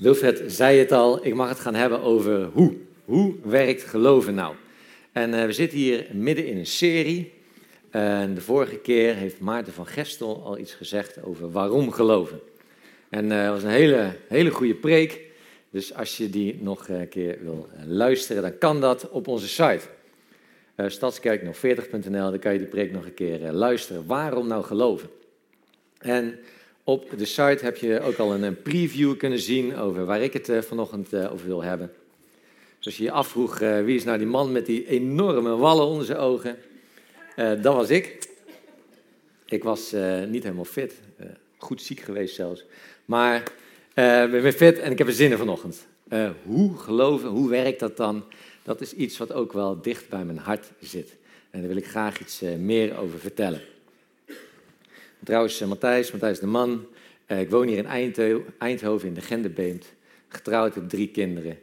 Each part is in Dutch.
Wilfred zei het al, ik mag het gaan hebben over hoe. Hoe werkt geloven nou? En uh, we zitten hier midden in een serie. En de vorige keer heeft Maarten van Gestel al iets gezegd over waarom geloven. En uh, dat was een hele, hele goede preek. Dus als je die nog een keer wil luisteren, dan kan dat op onze site. Uh, Stadskerknog40.nl, dan kan je die preek nog een keer luisteren. Waarom nou geloven? En op de site heb je ook al een, preview kunnen zien over waar ik het uh, vanochtend over wil hebben. Dus als je je afvroeg wie is nou die man met die enorme wallen onder zijn ogen, dat was ik. Ik was niet helemaal fit, goed ziek geweest zelfs. Maar ik ben fit en ik heb er zin in vanochtend. hoe geloven, hoe werkt dat dan? dat is iets wat ook wel dicht bij mijn hart zit. En daar wil ik graag iets meer over vertellen. Trouwens, uh, Matthijs, Matthijs de Man. Uh, ik woon hier in Eindhoven in de Gendebeemt. Getrouwd, heb drie kinderen.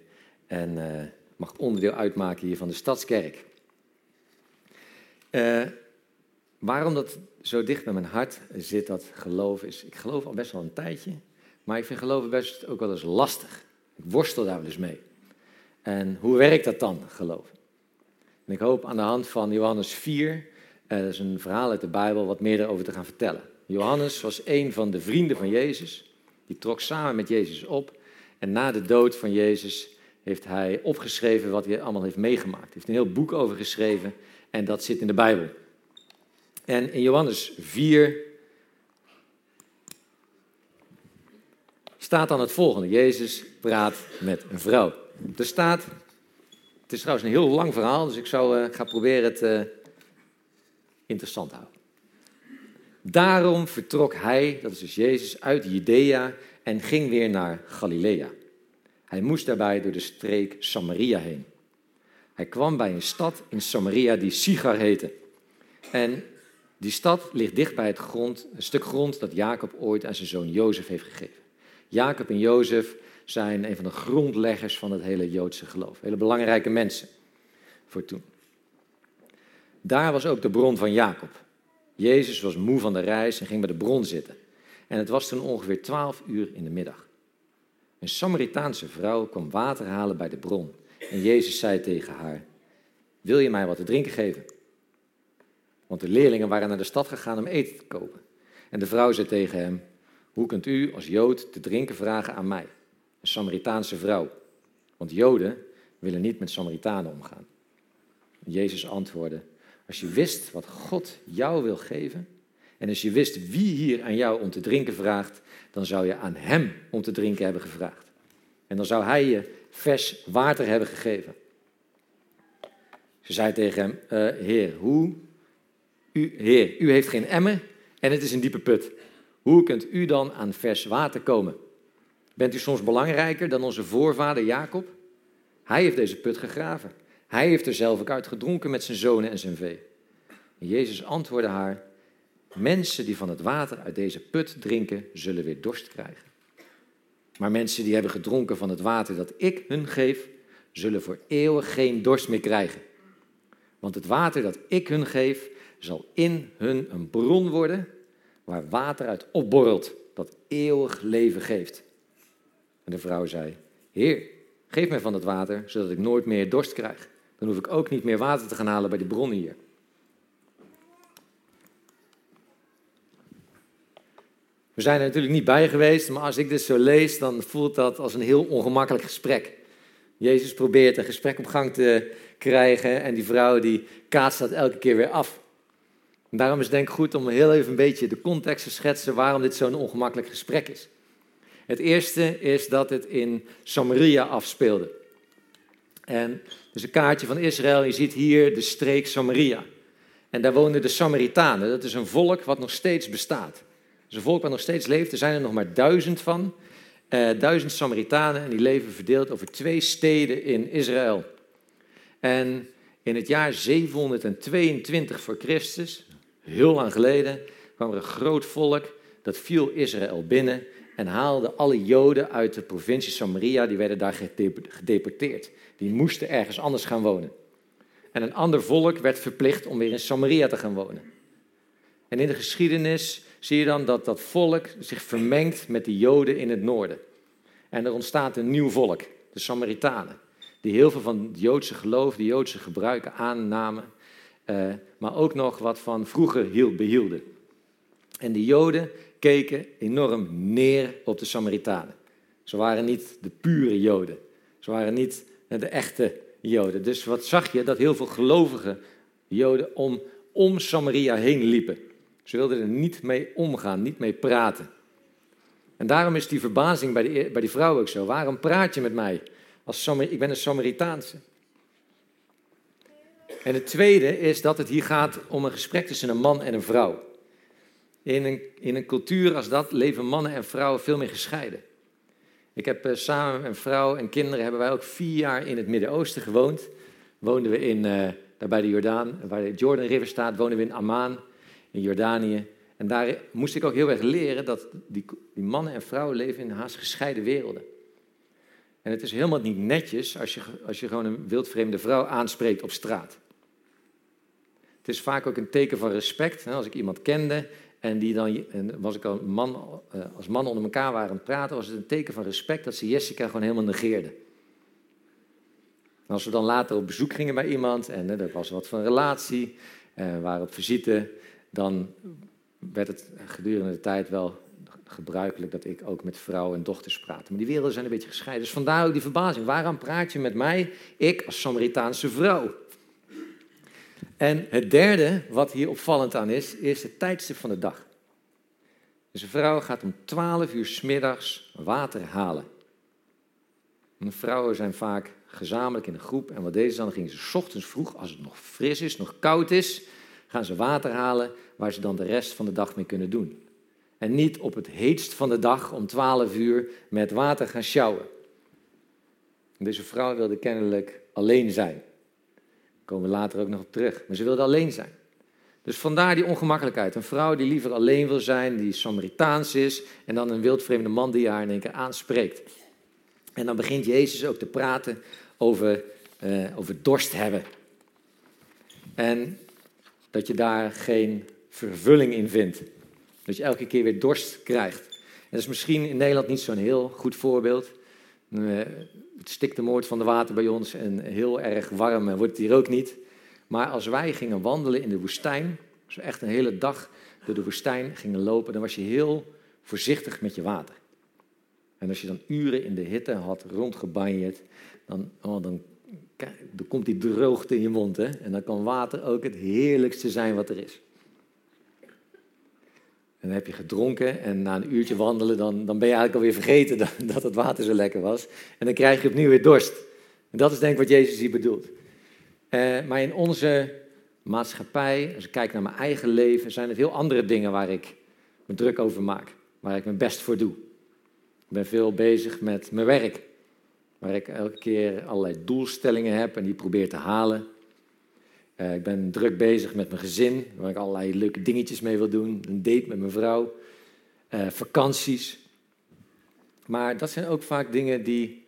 En mag onderdeel uitmaken hier van de Stadskerk. waarom dat zo dicht bij mijn hart zit, dat geloof is. Ik geloof al best wel een tijdje. Maar ik vind geloven best ook wel eens lastig. Ik worstel daar wel eens mee. En hoe werkt dat dan, geloof? En ik hoop aan de hand van Johannes 4, eh, dat is een verhaal uit de Bijbel, wat meer daarover te gaan vertellen. Johannes was een van de vrienden van Jezus. Die trok samen met Jezus op. En na de dood van Jezus heeft hij opgeschreven wat hij allemaal heeft meegemaakt. Hij heeft een heel boek over geschreven en dat zit in de Bijbel. En in Johannes 4 staat dan het volgende. Jezus praat met een vrouw. Er staat, het is trouwens een heel lang verhaal, dus ik zou, uh, ga proberen het uh, interessant te houden. Daarom vertrok hij, dat is dus Jezus, uit Judea en ging weer naar Galilea. Hij moest daarbij door de streek Samaria heen. Hij kwam bij een stad in Samaria die Sigar heette. En die stad ligt dicht bij het grond, een stuk grond dat Jacob ooit aan zijn zoon Jozef heeft gegeven. Jacob en Jozef zijn een van de grondleggers van het hele Joodse geloof. Hele belangrijke mensen voor toen. Daar was ook de bron van Jacob. Jezus was moe van de reis en ging bij de bron zitten. En het was toen ongeveer twaalf uur in de middag. Een Samaritaanse vrouw kwam water halen bij de bron. En Jezus zei tegen haar: Wil je mij wat te drinken geven? Want de leerlingen waren naar de stad gegaan om eten te kopen. En de vrouw zei tegen hem: Hoe kunt u als Jood te drinken vragen aan mij? een Samaritaanse vrouw. Want Joden willen niet met Samaritanen omgaan. Jezus antwoordde: Als je wist wat God jou wil geven, en als je wist wie hier aan jou om te drinken vraagt, dan zou je aan hem om te drinken hebben gevraagd. En dan zou hij je vers water hebben gegeven. Ze zei tegen hem: uh, Heer, hoe? U, heer, u heeft geen emmer en het is een diepe put. Hoe kunt u dan aan vers water komen? Bent u soms belangrijker dan onze voorvader Jacob? Hij heeft deze put gegraven. Hij heeft er zelf ook uit gedronken met zijn zonen en zijn vee. Jezus antwoordde haar: Mensen die van het water uit deze put drinken, zullen weer dorst krijgen. Maar mensen die hebben gedronken van het water dat ik hun geef, zullen voor eeuwig geen dorst meer krijgen. Want het water dat ik hun geef, zal in hun een bron worden waar water uit opborrelt, dat eeuwig leven geeft. En de vrouw zei: Heer, geef mij van het water, zodat ik nooit meer dorst krijg. Dan hoef ik ook niet meer water te gaan halen bij die bron hier. We zijn er natuurlijk niet bij geweest, maar als ik dit zo lees, dan voelt dat als een heel ongemakkelijk gesprek. Jezus probeert een gesprek op gang te krijgen en die vrouw die kaatst dat elke keer weer af. Daarom is het denk ik goed om heel even een beetje de context te schetsen waarom dit zo'n ongemakkelijk gesprek is. Het eerste is dat het in Samaria afspeelde. En dus een kaartje van Israël, je ziet hier de streek Samaria. En daar woonden de Samaritanen. Dat is een volk wat nog steeds bestaat. Dat is een volk wat nog steeds leeft. Er zijn er nog maar duizend van. Eh, duizend Samaritanen en die leven verdeeld over twee steden in Israël. En in het jaar 722 voor Christus, heel lang geleden, kwam er een groot volk. Dat viel Israël binnen en haalde alle Joden uit de provincie Samaria, die werden daar gedeporteerd. Die moesten ergens anders gaan wonen. En een ander volk werd verplicht om weer in Samaria te gaan wonen. En in de geschiedenis zie je dan dat dat volk zich vermengt met de Joden in het noorden. En er ontstaat een nieuw volk, de Samaritanen. Die heel veel van het Joodse geloof, de Joodse gebruiken aannamen. Uh, maar ook nog wat van vroeger hield, behielden. En de Joden keken enorm neer op de Samaritanen. Ze waren niet de pure Joden. Ze waren niet de echte Joden. Dus wat zag je? Dat heel veel gelovige Joden om, om Samaria heen liepen. Ze wilden er niet mee omgaan, niet mee praten. En daarom is die verbazing bij die, bij die vrouw ook zo. Waarom praat je met mij? Als ik ben een Samaritaanse. En het tweede is dat het hier gaat om een gesprek tussen een man en een vrouw. In een, in een cultuur als dat leven mannen en vrouwen veel meer gescheiden. Ik heb uh, samen met mijn vrouw en kinderen hebben wij ook vier jaar in het Midden-Oosten gewoond. Woonden we in, uh, daar bij de Jordaan, waar de Jordan River staat, woonden we in Amman, in Jordanië. En daar moest ik ook heel erg leren dat die, die mannen en vrouwen leven in haast gescheiden werelden. En het is helemaal niet netjes als je, als je gewoon een wildvreemde vrouw aanspreekt op straat. Het is vaak ook een teken van respect. Als ik iemand kende en, die dan, en was ik al man, eh, als mannen onder elkaar waren aan praten, was het een teken van respect dat ze Jessica gewoon helemaal negeerden. En als we dan later op bezoek gingen bij iemand en er was wat van relatie, en we waren op visite, dan werd het gedurende de tijd wel gebruikelijk dat ik ook met vrouwen en dochters praat. Maar die werelden zijn een beetje gescheiden. Dus vandaar ook die verbazing. Waarom praat je met mij, ik als Samaritaanse vrouw? En het derde, wat hier opvallend aan is, is het tijdstip van de dag. Dus een vrouw gaat om 12 uur smiddags water halen. En vrouwen zijn vaak gezamenlijk in een groep. En wat deze dan, gingen ze ochtends vroeg, als het nog fris is, nog koud is, gaan ze water halen waar ze dan de rest van de dag mee kunnen doen. En niet op het heetst van de dag om 12 uur met water gaan sjouwen. Deze vrouw wilde kennelijk alleen zijn. Komen we later ook nog op terug. Maar ze wilde alleen zijn. Dus vandaar die ongemakkelijkheid. Een vrouw die liever alleen wil zijn, die Samaritaans is, en dan een wildvreemde man die haar in één keer aanspreekt. En dan begint Jezus ook te praten over, uh, over dorst hebben. En dat je daar geen vervulling in vindt. Dat je elke keer weer dorst krijgt. En dat is misschien in Nederland niet zo'n heel goed voorbeeld. Eh, het stikt de moord van de water bij ons en heel erg warm wordt het hier ook niet. Maar als wij gingen wandelen in de woestijn, we echt een hele dag door de woestijn gingen lopen, dan was je heel voorzichtig met je water. En als je dan uren in de hitte had rondgebanjeerd, dan, oh, dan, dan komt die droogte in je mond. Hè? En dan kan water ook het heerlijkste zijn wat er is. En dan heb je gedronken en na een uurtje wandelen, dan, dan ben je eigenlijk alweer vergeten dat, dat het water zo lekker was. En dan krijg je opnieuw weer dorst. En dat is denk ik wat Jezus hier bedoelt. Uh, maar in onze maatschappij, als ik kijk naar mijn eigen leven, zijn het heel andere dingen waar ik me druk over maak. Waar ik mijn best voor doe. Ik ben veel bezig met mijn werk. Waar ik elke keer allerlei doelstellingen heb en die probeer te halen. Uh, ik ben druk bezig met mijn gezin, waar ik allerlei leuke dingetjes mee wil doen. Een date met mijn vrouw, uh, vakanties. Maar dat zijn ook vaak dingen die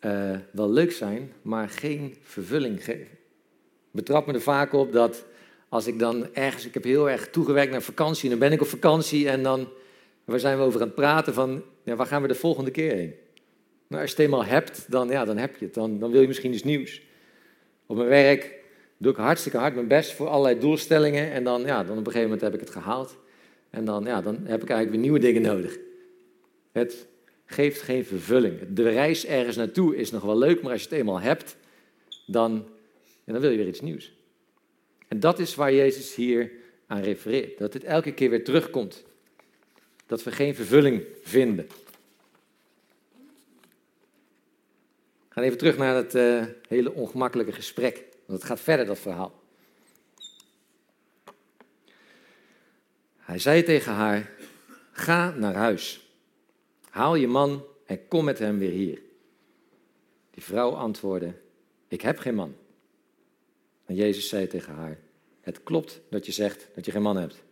uh, wel leuk zijn, maar geen vervulling geven. Ik betrap me er vaak op dat als ik dan ergens, ik heb heel erg toegewerkt naar vakantie, dan ben ik op vakantie en dan, waar zijn we over aan het praten van, ja, waar gaan we de volgende keer heen? Nou, als je het eenmaal hebt, dan, ja, dan heb je het, dan, dan wil je misschien iets nieuws. Op mijn werk doe ik hartstikke hard mijn best voor allerlei doelstellingen. En dan, ja, dan op een gegeven moment heb ik het gehaald. En dan, ja, dan heb ik eigenlijk weer nieuwe dingen nodig. Het geeft geen vervulling. De reis ergens naartoe is nog wel leuk, maar als je het eenmaal hebt, dan, dan wil je weer iets nieuws. En dat is waar Jezus hier aan refereert. Dat het elke keer weer terugkomt. Dat we geen vervulling vinden. We gaan even terug naar het uh, hele ongemakkelijke gesprek. Want het gaat verder, dat verhaal. Hij zei tegen haar: Ga naar huis. Haal je man en kom met hem weer hier. Die vrouw antwoordde: Ik heb geen man. En Jezus zei tegen haar: Het klopt dat je zegt dat je geen man hebt.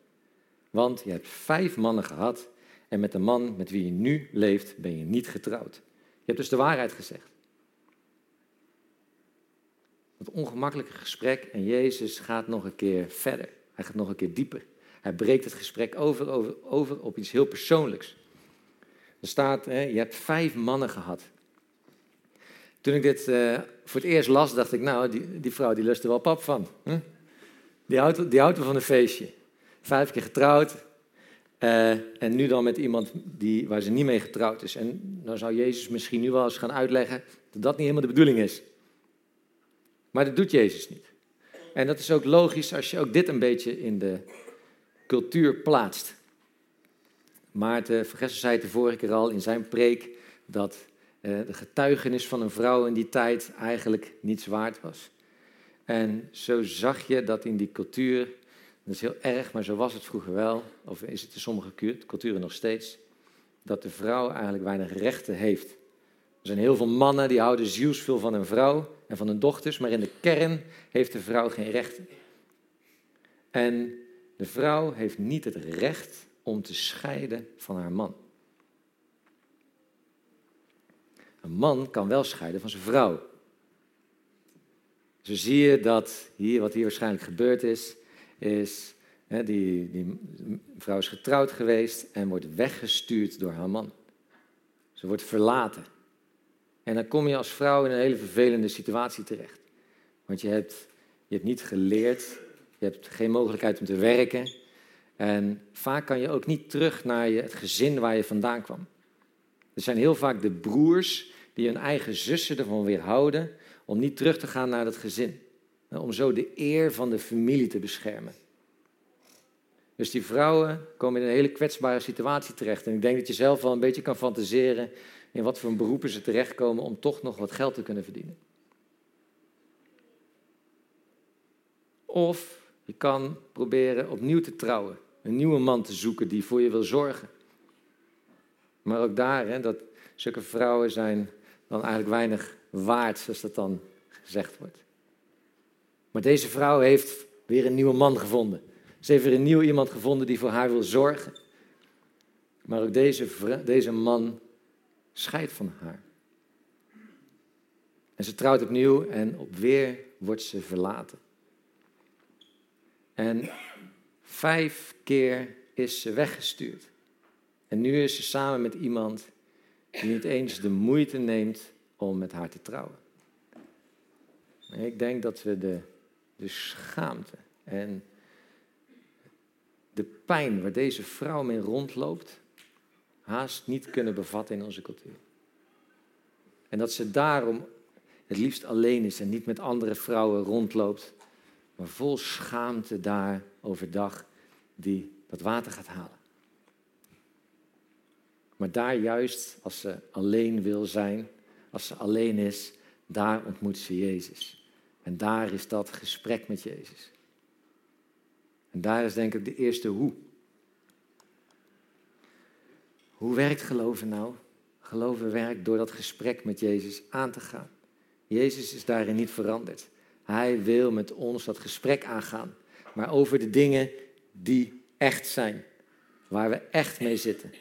Want je hebt vijf mannen gehad en met de man met wie je nu leeft ben je niet getrouwd. Je hebt dus de waarheid gezegd. Dat ongemakkelijke gesprek en Jezus gaat nog een keer verder. Hij gaat nog een keer dieper. Hij breekt het gesprek over, over, over op iets heel persoonlijks. Er staat, hè, je hebt vijf mannen gehad. Toen ik dit uh, voor het eerst las, dacht ik, nou, die, die vrouw die lust er wel pap van. Hm? Die, houdt, die van een feestje. Vijf keer getrouwd. Uh, en nu dan met iemand die, waar ze niet mee getrouwd is. En dan zou Jezus misschien nu wel eens gaan uitleggen dat dat niet helemaal de bedoeling is. Maar dat doet Jezus niet. En dat is ook logisch als je ook dit een beetje in de cultuur plaatst. Maarten Vergesser zei het de vorige keer al in zijn preek dat uh, de getuigenis van een vrouw in die tijd eigenlijk niets waard was. En zo zag je dat in die cultuur, dat is heel erg, maar zo was het vroeger wel, of is het in sommige culturen nog steeds, dat de vrouw eigenlijk weinig rechten heeft. Er zijn heel veel mannen die houden zielsveel van een vrouw en van hun dochters, maar in de kern heeft de vrouw geen rechten. En de vrouw heeft niet het recht om te scheiden van haar man. Een man kan wel scheiden van zijn vrouw. Zo zie je dat hier, wat hier waarschijnlijk gebeurd is, is hè, die, die vrouw is getrouwd geweest en wordt weggestuurd door haar man. Ze wordt verlaten. En dan kom je als vrouw in een hele vervelende situatie terecht. Want je hebt, je hebt niet geleerd, je hebt geen mogelijkheid om te werken. En vaak kan je ook niet terug naar je, het gezin waar je vandaan kwam. Er zijn heel vaak de broers die hun eigen zussen ervan weerhouden om niet terug te gaan naar dat gezin. Om zo de eer van de familie te beschermen. Dus die vrouwen komen in een hele kwetsbare situatie terecht. En ik denk dat je zelf wel een beetje kan fantaseren in wat voor beroepen ze terechtkomen om toch nog wat geld te kunnen verdienen. Of je kan proberen opnieuw te trouwen. Een nieuwe man te zoeken die voor je wil zorgen. Maar ook daar, hè, dat zulke vrouwen zijn dan eigenlijk weinig waard, zoals dat dan gezegd wordt. Maar deze vrouw heeft weer een nieuwe man gevonden. Ze heeft weer een nieuw iemand gevonden die voor haar wil zorgen. Maar ook deze, deze man scheidt van haar. En ze trouwt opnieuw en op weer wordt ze verlaten. En vijf keer is ze weggestuurd. En nu is ze samen met iemand die niet eens de moeite neemt om met haar te trouwen. Ik denk dat we de, de schaamte en de pijn waar deze vrouw mee rondloopt, haast niet kunnen bevatten in onze cultuur. En dat ze daarom het liefst alleen is en niet met andere vrouwen rondloopt, maar vol schaamte daar overdag die dat water gaat halen. Maar daar juist, als ze alleen wil zijn, als ze alleen is, daar ontmoet ze Jezus. En daar is dat gesprek met Jezus. En daar is denk ik de eerste hoe. Hoe werkt geloven nou? Geloven werkt door dat gesprek met Jezus aan te gaan. Jezus is daarin niet veranderd. Hij wil met ons dat gesprek aangaan. Maar over de dingen die echt zijn. Waar we echt mee zitten.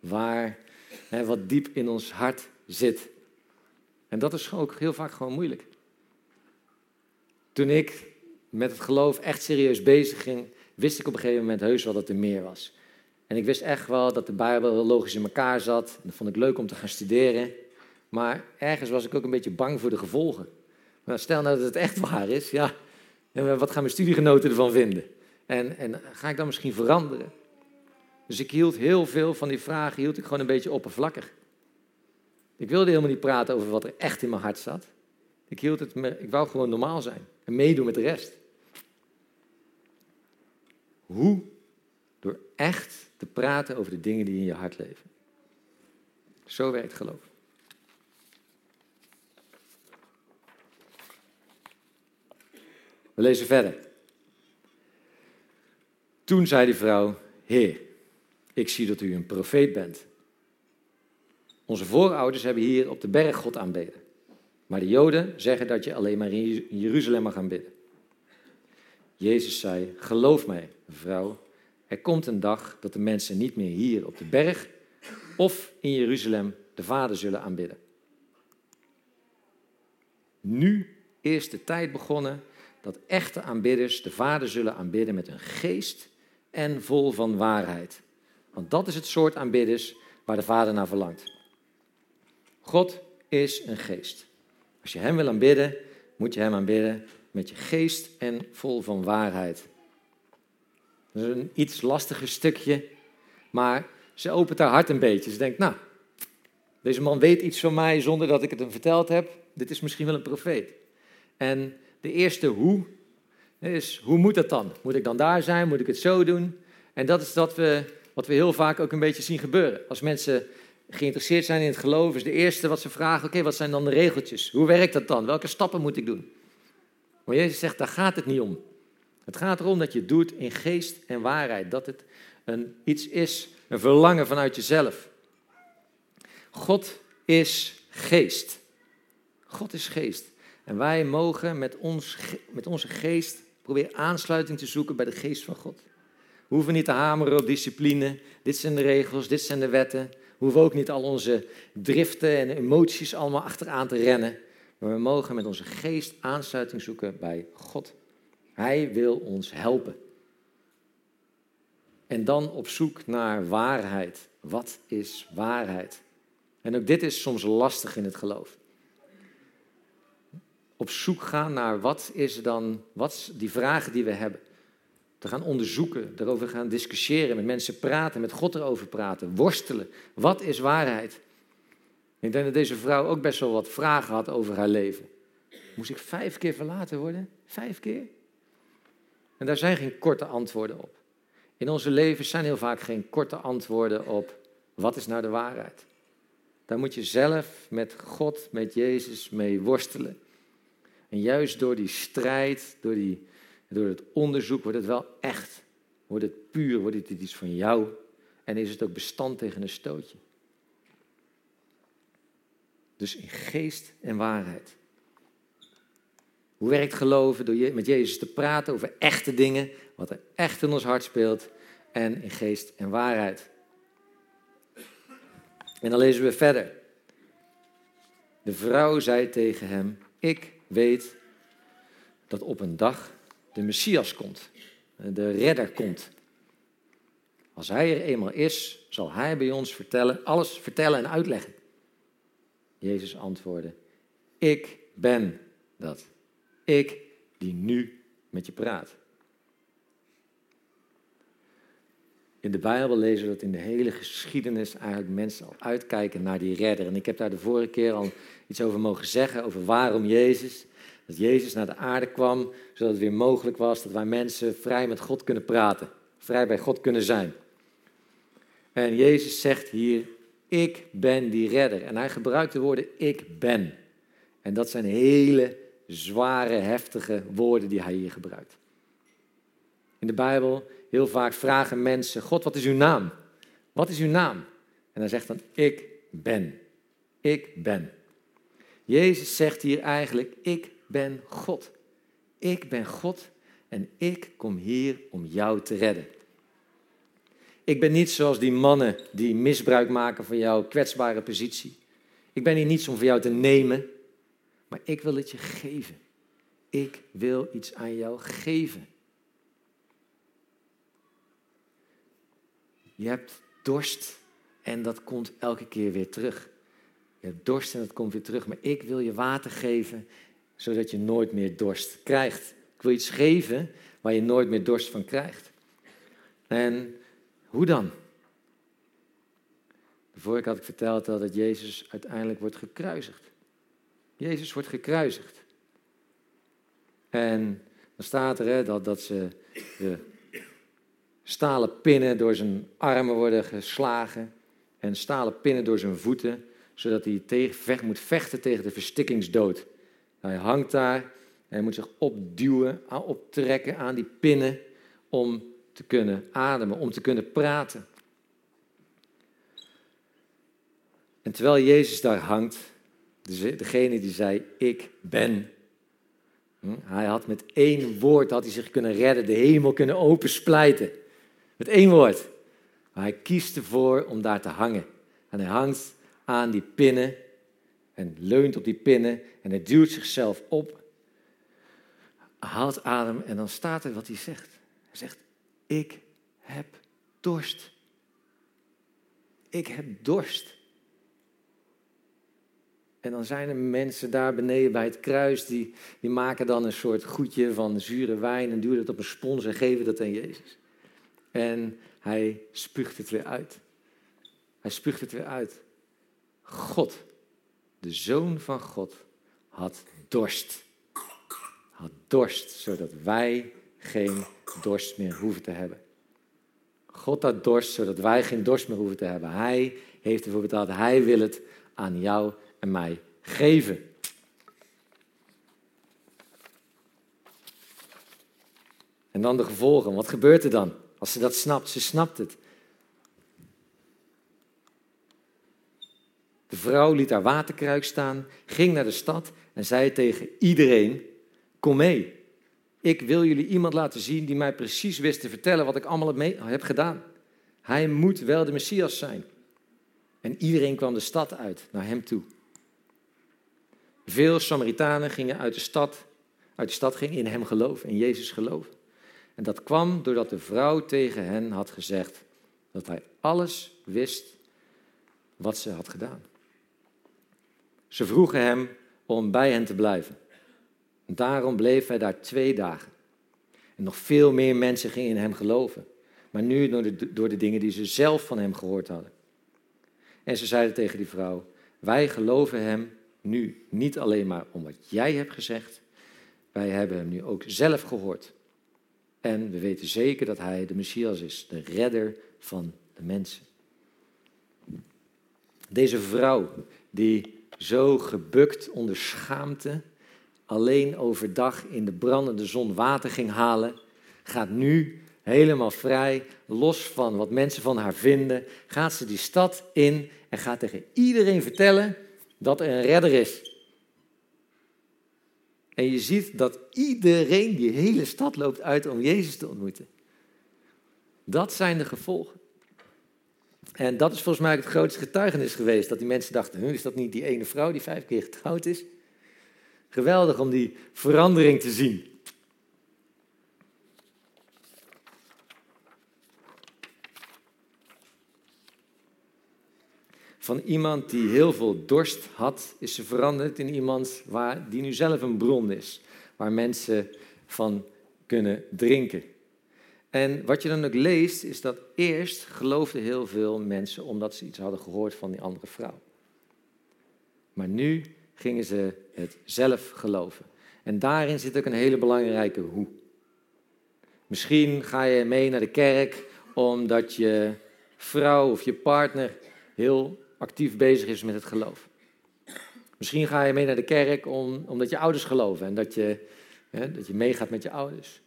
Waar hè, wat diep in ons hart zit. En dat is ook heel vaak gewoon moeilijk. Toen ik met het geloof echt serieus bezig ging, wist ik op een gegeven moment heus wel dat er meer was. En ik wist echt wel dat de Bijbel logisch in elkaar zat. dat vond ik leuk om te gaan studeren. Maar ergens was ik ook een beetje bang voor de gevolgen. Maar stel nou dat het echt waar is, ja, wat gaan mijn studiegenoten ervan vinden? En, en ga ik dan misschien veranderen? Dus ik hield heel veel van die vragen hield ik gewoon een beetje oppervlakkig. Ik wilde helemaal niet praten over wat er echt in mijn hart zat. Ik, hield het, ik wou gewoon normaal zijn en meedoen met de rest. Hoe? Door echt te praten over de dingen die in je hart leven. Zo werkt geloof. We lezen verder. Toen zei die vrouw: Heer, ik zie dat u een profeet bent. Onze voorouders hebben hier op de berg God aanbeden. Maar de Joden zeggen dat je alleen maar in Jeruzalem mag aanbidden. Jezus zei: Geloof mij, vrouw, er komt een dag dat de mensen niet meer hier op de berg of in Jeruzalem de Vader zullen aanbidden. Nu is de tijd begonnen dat echte aanbidders de Vader zullen aanbidden met een geest en vol van waarheid. Want dat is het soort aanbidders waar de Vader naar verlangt. God is een geest. Als je Hem wil aanbidden, moet je Hem aanbidden met je geest en vol van waarheid. Dat is een iets lastiger stukje, maar ze opent haar hart een beetje. Ze denkt, nou, deze man weet iets van mij zonder dat ik het hem verteld heb. Dit is misschien wel een profeet. En de eerste hoe is, hoe moet dat dan? Moet ik dan daar zijn? Moet ik het zo doen? En dat is dat we, wat we heel vaak ook een beetje zien gebeuren. Als mensen geïnteresseerd zijn in het geloof, is de eerste wat ze vragen: oké, wat zijn dan de regeltjes? Hoe werkt dat dan? Welke stappen moet ik doen? Maar Jezus zegt, daar gaat het niet om. Het gaat erom dat je doet in geest en waarheid. Dat het een, iets is, een verlangen vanuit jezelf. God is geest. God is geest. En wij mogen met, ons, met onze geest proberen aansluiting te zoeken bij de geest van God. We hoeven niet te hameren op discipline. Dit zijn de regels, dit zijn de wetten. We hoeven ook niet al onze driften en emoties allemaal achteraan te rennen. Maar we mogen met onze geest aansluiting zoeken bij God. Hij wil ons helpen. En dan op zoek naar waarheid. Wat is waarheid? En ook dit is soms lastig in het geloof. Op zoek gaan naar wat is dan, wat die vragen die we hebben. Te gaan onderzoeken, erover gaan discussiëren, met mensen praten, met God erover praten, worstelen. Wat is waarheid? Ik denk dat deze vrouw ook best wel wat vragen had over haar leven. Moest ik vijf keer verlaten worden? Vijf keer? En daar zijn geen korte antwoorden op. In onze levens zijn heel vaak geen korte antwoorden op wat is nou de waarheid. Daar moet je zelf met God, met Jezus mee worstelen. En juist door die strijd, door, die, door het onderzoek, wordt het wel echt. Wordt het puur, wordt het iets van jou. En is het ook bestand tegen een stootje. Dus in geest en waarheid. Hoe werkt geloven? Door met Jezus te praten over echte dingen, wat er echt in ons hart speelt, en in geest en waarheid. En dan lezen we verder. De vrouw zei tegen hem: Ik weet dat op een dag de Messias komt, de redder komt. Als hij er eenmaal is, zal hij bij ons vertellen, alles vertellen en uitleggen. Jezus antwoordde: Ik ben dat. Ik die nu met je praat. In de Bijbel lezen we dat in de hele geschiedenis eigenlijk mensen al uitkijken naar die redder. En ik heb daar de vorige keer al iets over mogen zeggen, over waarom Jezus. Dat Jezus naar de aarde kwam, zodat het weer mogelijk was dat wij mensen vrij met God kunnen praten. Vrij bij God kunnen zijn. En Jezus zegt hier, ik ben die redder. En hij gebruikt de woorden ik ben. En dat zijn hele zware, heftige woorden die hij hier gebruikt. In de Bijbel heel vaak vragen mensen: God, wat is uw naam? Wat is uw naam? En hij zegt dan: Ik ben. Ik ben. Jezus zegt hier eigenlijk: Ik ben God. Ik ben God en ik kom hier om jou te redden. Ik ben niet zoals die mannen die misbruik maken van jouw kwetsbare positie. Ik ben hier niet om voor jou te nemen, maar ik wil het je geven. Ik wil iets aan jou geven. Je hebt dorst en dat komt elke keer weer terug. Je hebt dorst en dat komt weer terug. Maar ik wil je water geven, zodat je nooit meer dorst krijgt. Ik wil iets geven waar je nooit meer dorst van krijgt. En hoe dan? De vorige had ik verteld dat Jezus uiteindelijk wordt gekruisigd. Jezus wordt gekruisigd. En dan staat er hè, dat, dat ze de stalen pinnen door zijn armen worden geslagen en stalen pinnen door zijn voeten, zodat hij tegen, moet vechten tegen de verstikkingsdood. hij hangt daar en hij moet zich opduwen, optrekken aan die pinnen om te kunnen ademen, om te kunnen praten. En terwijl Jezus daar hangt, degene die zei, ik ben. Hm, hij had met één woord had hij zich kunnen redden, de hemel kunnen opensplijten. Met één woord. Maar hij kiest ervoor om daar te hangen. En hij hangt aan die pinnen en leunt op die pinnen en hij duwt zichzelf op. Haalt adem en dan staat er wat hij zegt. Hij zegt, ik heb dorst. ik heb dorst. En dan zijn er mensen daar beneden bij het kruis, die, die maken dan een soort goedje van zure wijn en duwen het op een spons en geven dat aan Jezus. En hij spuugt het weer uit. Hij spuugt het weer uit. God, de Zoon van God, had dorst. Had dorst, zodat wij geen dorst meer hoeven te hebben. God had dorst, zodat wij geen dorst meer hoeven te hebben. Hij heeft ervoor betaald. Hij wil het aan jou en mij geven. En dan de gevolgen. Wat gebeurt er dan als ze dat snapt? Ze snapt het. De vrouw liet haar waterkruik staan, ging naar de stad en zei tegen iedereen: Kom mee. Ik wil jullie iemand laten zien die mij precies wist te vertellen wat ik allemaal heb gedaan. Hij moet wel de Messias zijn. En iedereen kwam de stad uit naar hem toe. Veel Samaritanen gingen uit de stad, uit de stad gingen in hem geloven, in Jezus geloven. En dat kwam doordat de vrouw tegen hen had gezegd dat hij alles wist wat ze had gedaan. Ze vroegen hem om bij hen te blijven. Daarom bleef hij daar twee dagen. En nog veel meer mensen gingen in hem geloven. Maar nu door de, door de dingen die ze zelf van hem gehoord hadden. En ze zeiden tegen die vrouw: Wij geloven hem nu niet alleen maar om wat jij hebt gezegd. Wij hebben hem nu ook zelf gehoord. En we weten zeker dat hij de Messias is, de redder van de mensen. Deze vrouw, die zo gebukt onder schaamte alleen overdag in de brandende zon water ging halen, gaat nu helemaal vrij, los van wat mensen van haar vinden, gaat ze die stad in en gaat tegen iedereen vertellen dat er een redder is. En je ziet dat iedereen die hele stad loopt uit om Jezus te ontmoeten. Dat zijn de gevolgen. En dat is volgens mij het grootste getuigenis geweest. Dat die mensen dachten, is dat niet die ene vrouw die vijf keer getrouwd is? Geweldig om die verandering te zien. Van iemand die heel veel dorst had, is ze veranderd in iemand waar, die nu zelf een bron is. Waar mensen van kunnen drinken. En wat je dan ook leest, is dat eerst geloofden heel veel mensen omdat ze iets hadden gehoord van die andere vrouw. Maar nu gingen ze het zelf geloven. En daarin zit ook een hele belangrijke hoe. Misschien ga je mee naar de kerk omdat je vrouw of je partner heel actief bezig is met het geloof. Misschien ga je mee naar de kerk om, omdat je ouders geloven en dat je, hè, dat je meegaat met je ouders.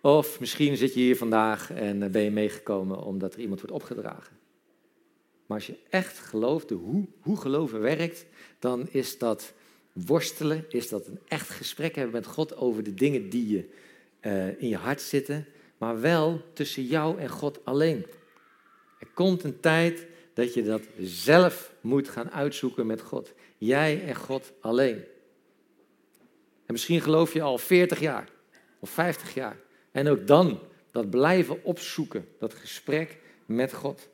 Of misschien zit je hier vandaag en eh, ben je meegekomen omdat er iemand wordt opgedragen. Maar als je echt gelooft, hoe, hoe geloven werkt, dan is dat worstelen, is dat een echt gesprek hebben met God over de dingen die je, uh, in je hart zitten, maar wel tussen jou en God alleen. Er komt een tijd dat je dat zelf moet gaan uitzoeken met God. Jij en God alleen. En misschien geloof je al 40 jaar of 50 jaar. En ook dan dat blijven opzoeken, dat gesprek met God.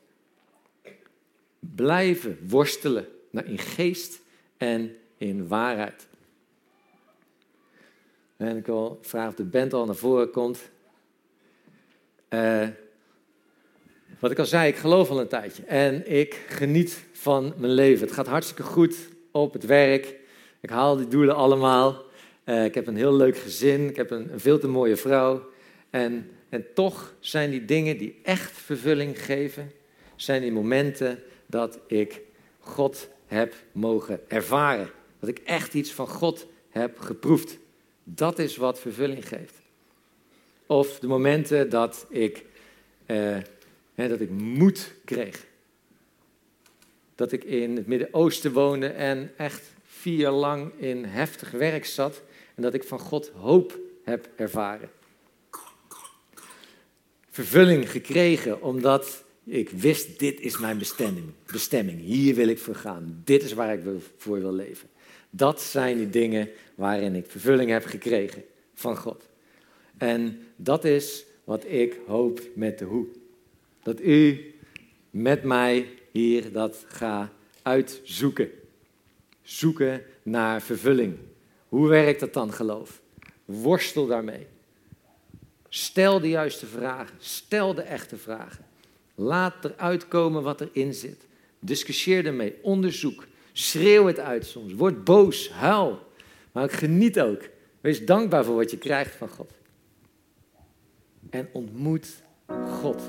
Blijven worstelen in geest en in waarheid. En ik wil vragen of de band al naar voren komt. Uh, wat ik al zei, ik geloof al een tijdje en ik geniet van mijn leven. Het gaat hartstikke goed op het werk. Ik haal die doelen allemaal. Uh, ik heb een heel leuk gezin. Ik heb een, een veel te mooie vrouw. En, en toch zijn die dingen die echt vervulling geven, zijn die momenten dat ik God heb mogen ervaren. Dat ik echt iets van God heb geproefd. Dat is wat vervulling geeft. Of de momenten dat ik, eh, dat ik moed kreeg. Dat ik in het Midden-Oosten woonde en echt vier jaar lang in heftig werk zat. En dat ik van God hoop heb ervaren vervulling gekregen omdat ik wist, dit is mijn bestemming. bestemming. Hier wil ik voor gaan. Dit is waar ik voor wil leven. Dat zijn die dingen waarin ik vervulling heb gekregen van God. En dat is wat ik hoop met de hoe. Dat u met mij hier dat ga uitzoeken. Zoeken naar vervulling. Hoe werkt dat dan, geloof? Worstel daarmee. Stel de juiste vragen. Stel de echte vragen. Laat eruit komen wat erin zit. Discussieer ermee. Onderzoek. Schreeuw het uit soms. Word boos. Huil. Maar geniet ook. Wees dankbaar voor wat je krijgt van God. En ontmoet God.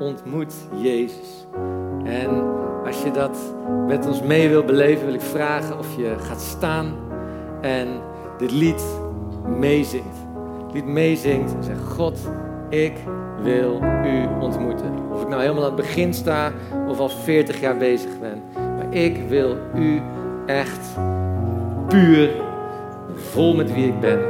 Ontmoet Jezus. En als je dat met ons mee wil beleven, wil ik vragen of je gaat staan en dit lied meezingt. Lied meezingt en zegt: God, ik wil u ontmoeten. Of ik nou helemaal aan het begin sta of al 40 jaar bezig ben. Maar ik wil u echt puur, vol met wie ik ben.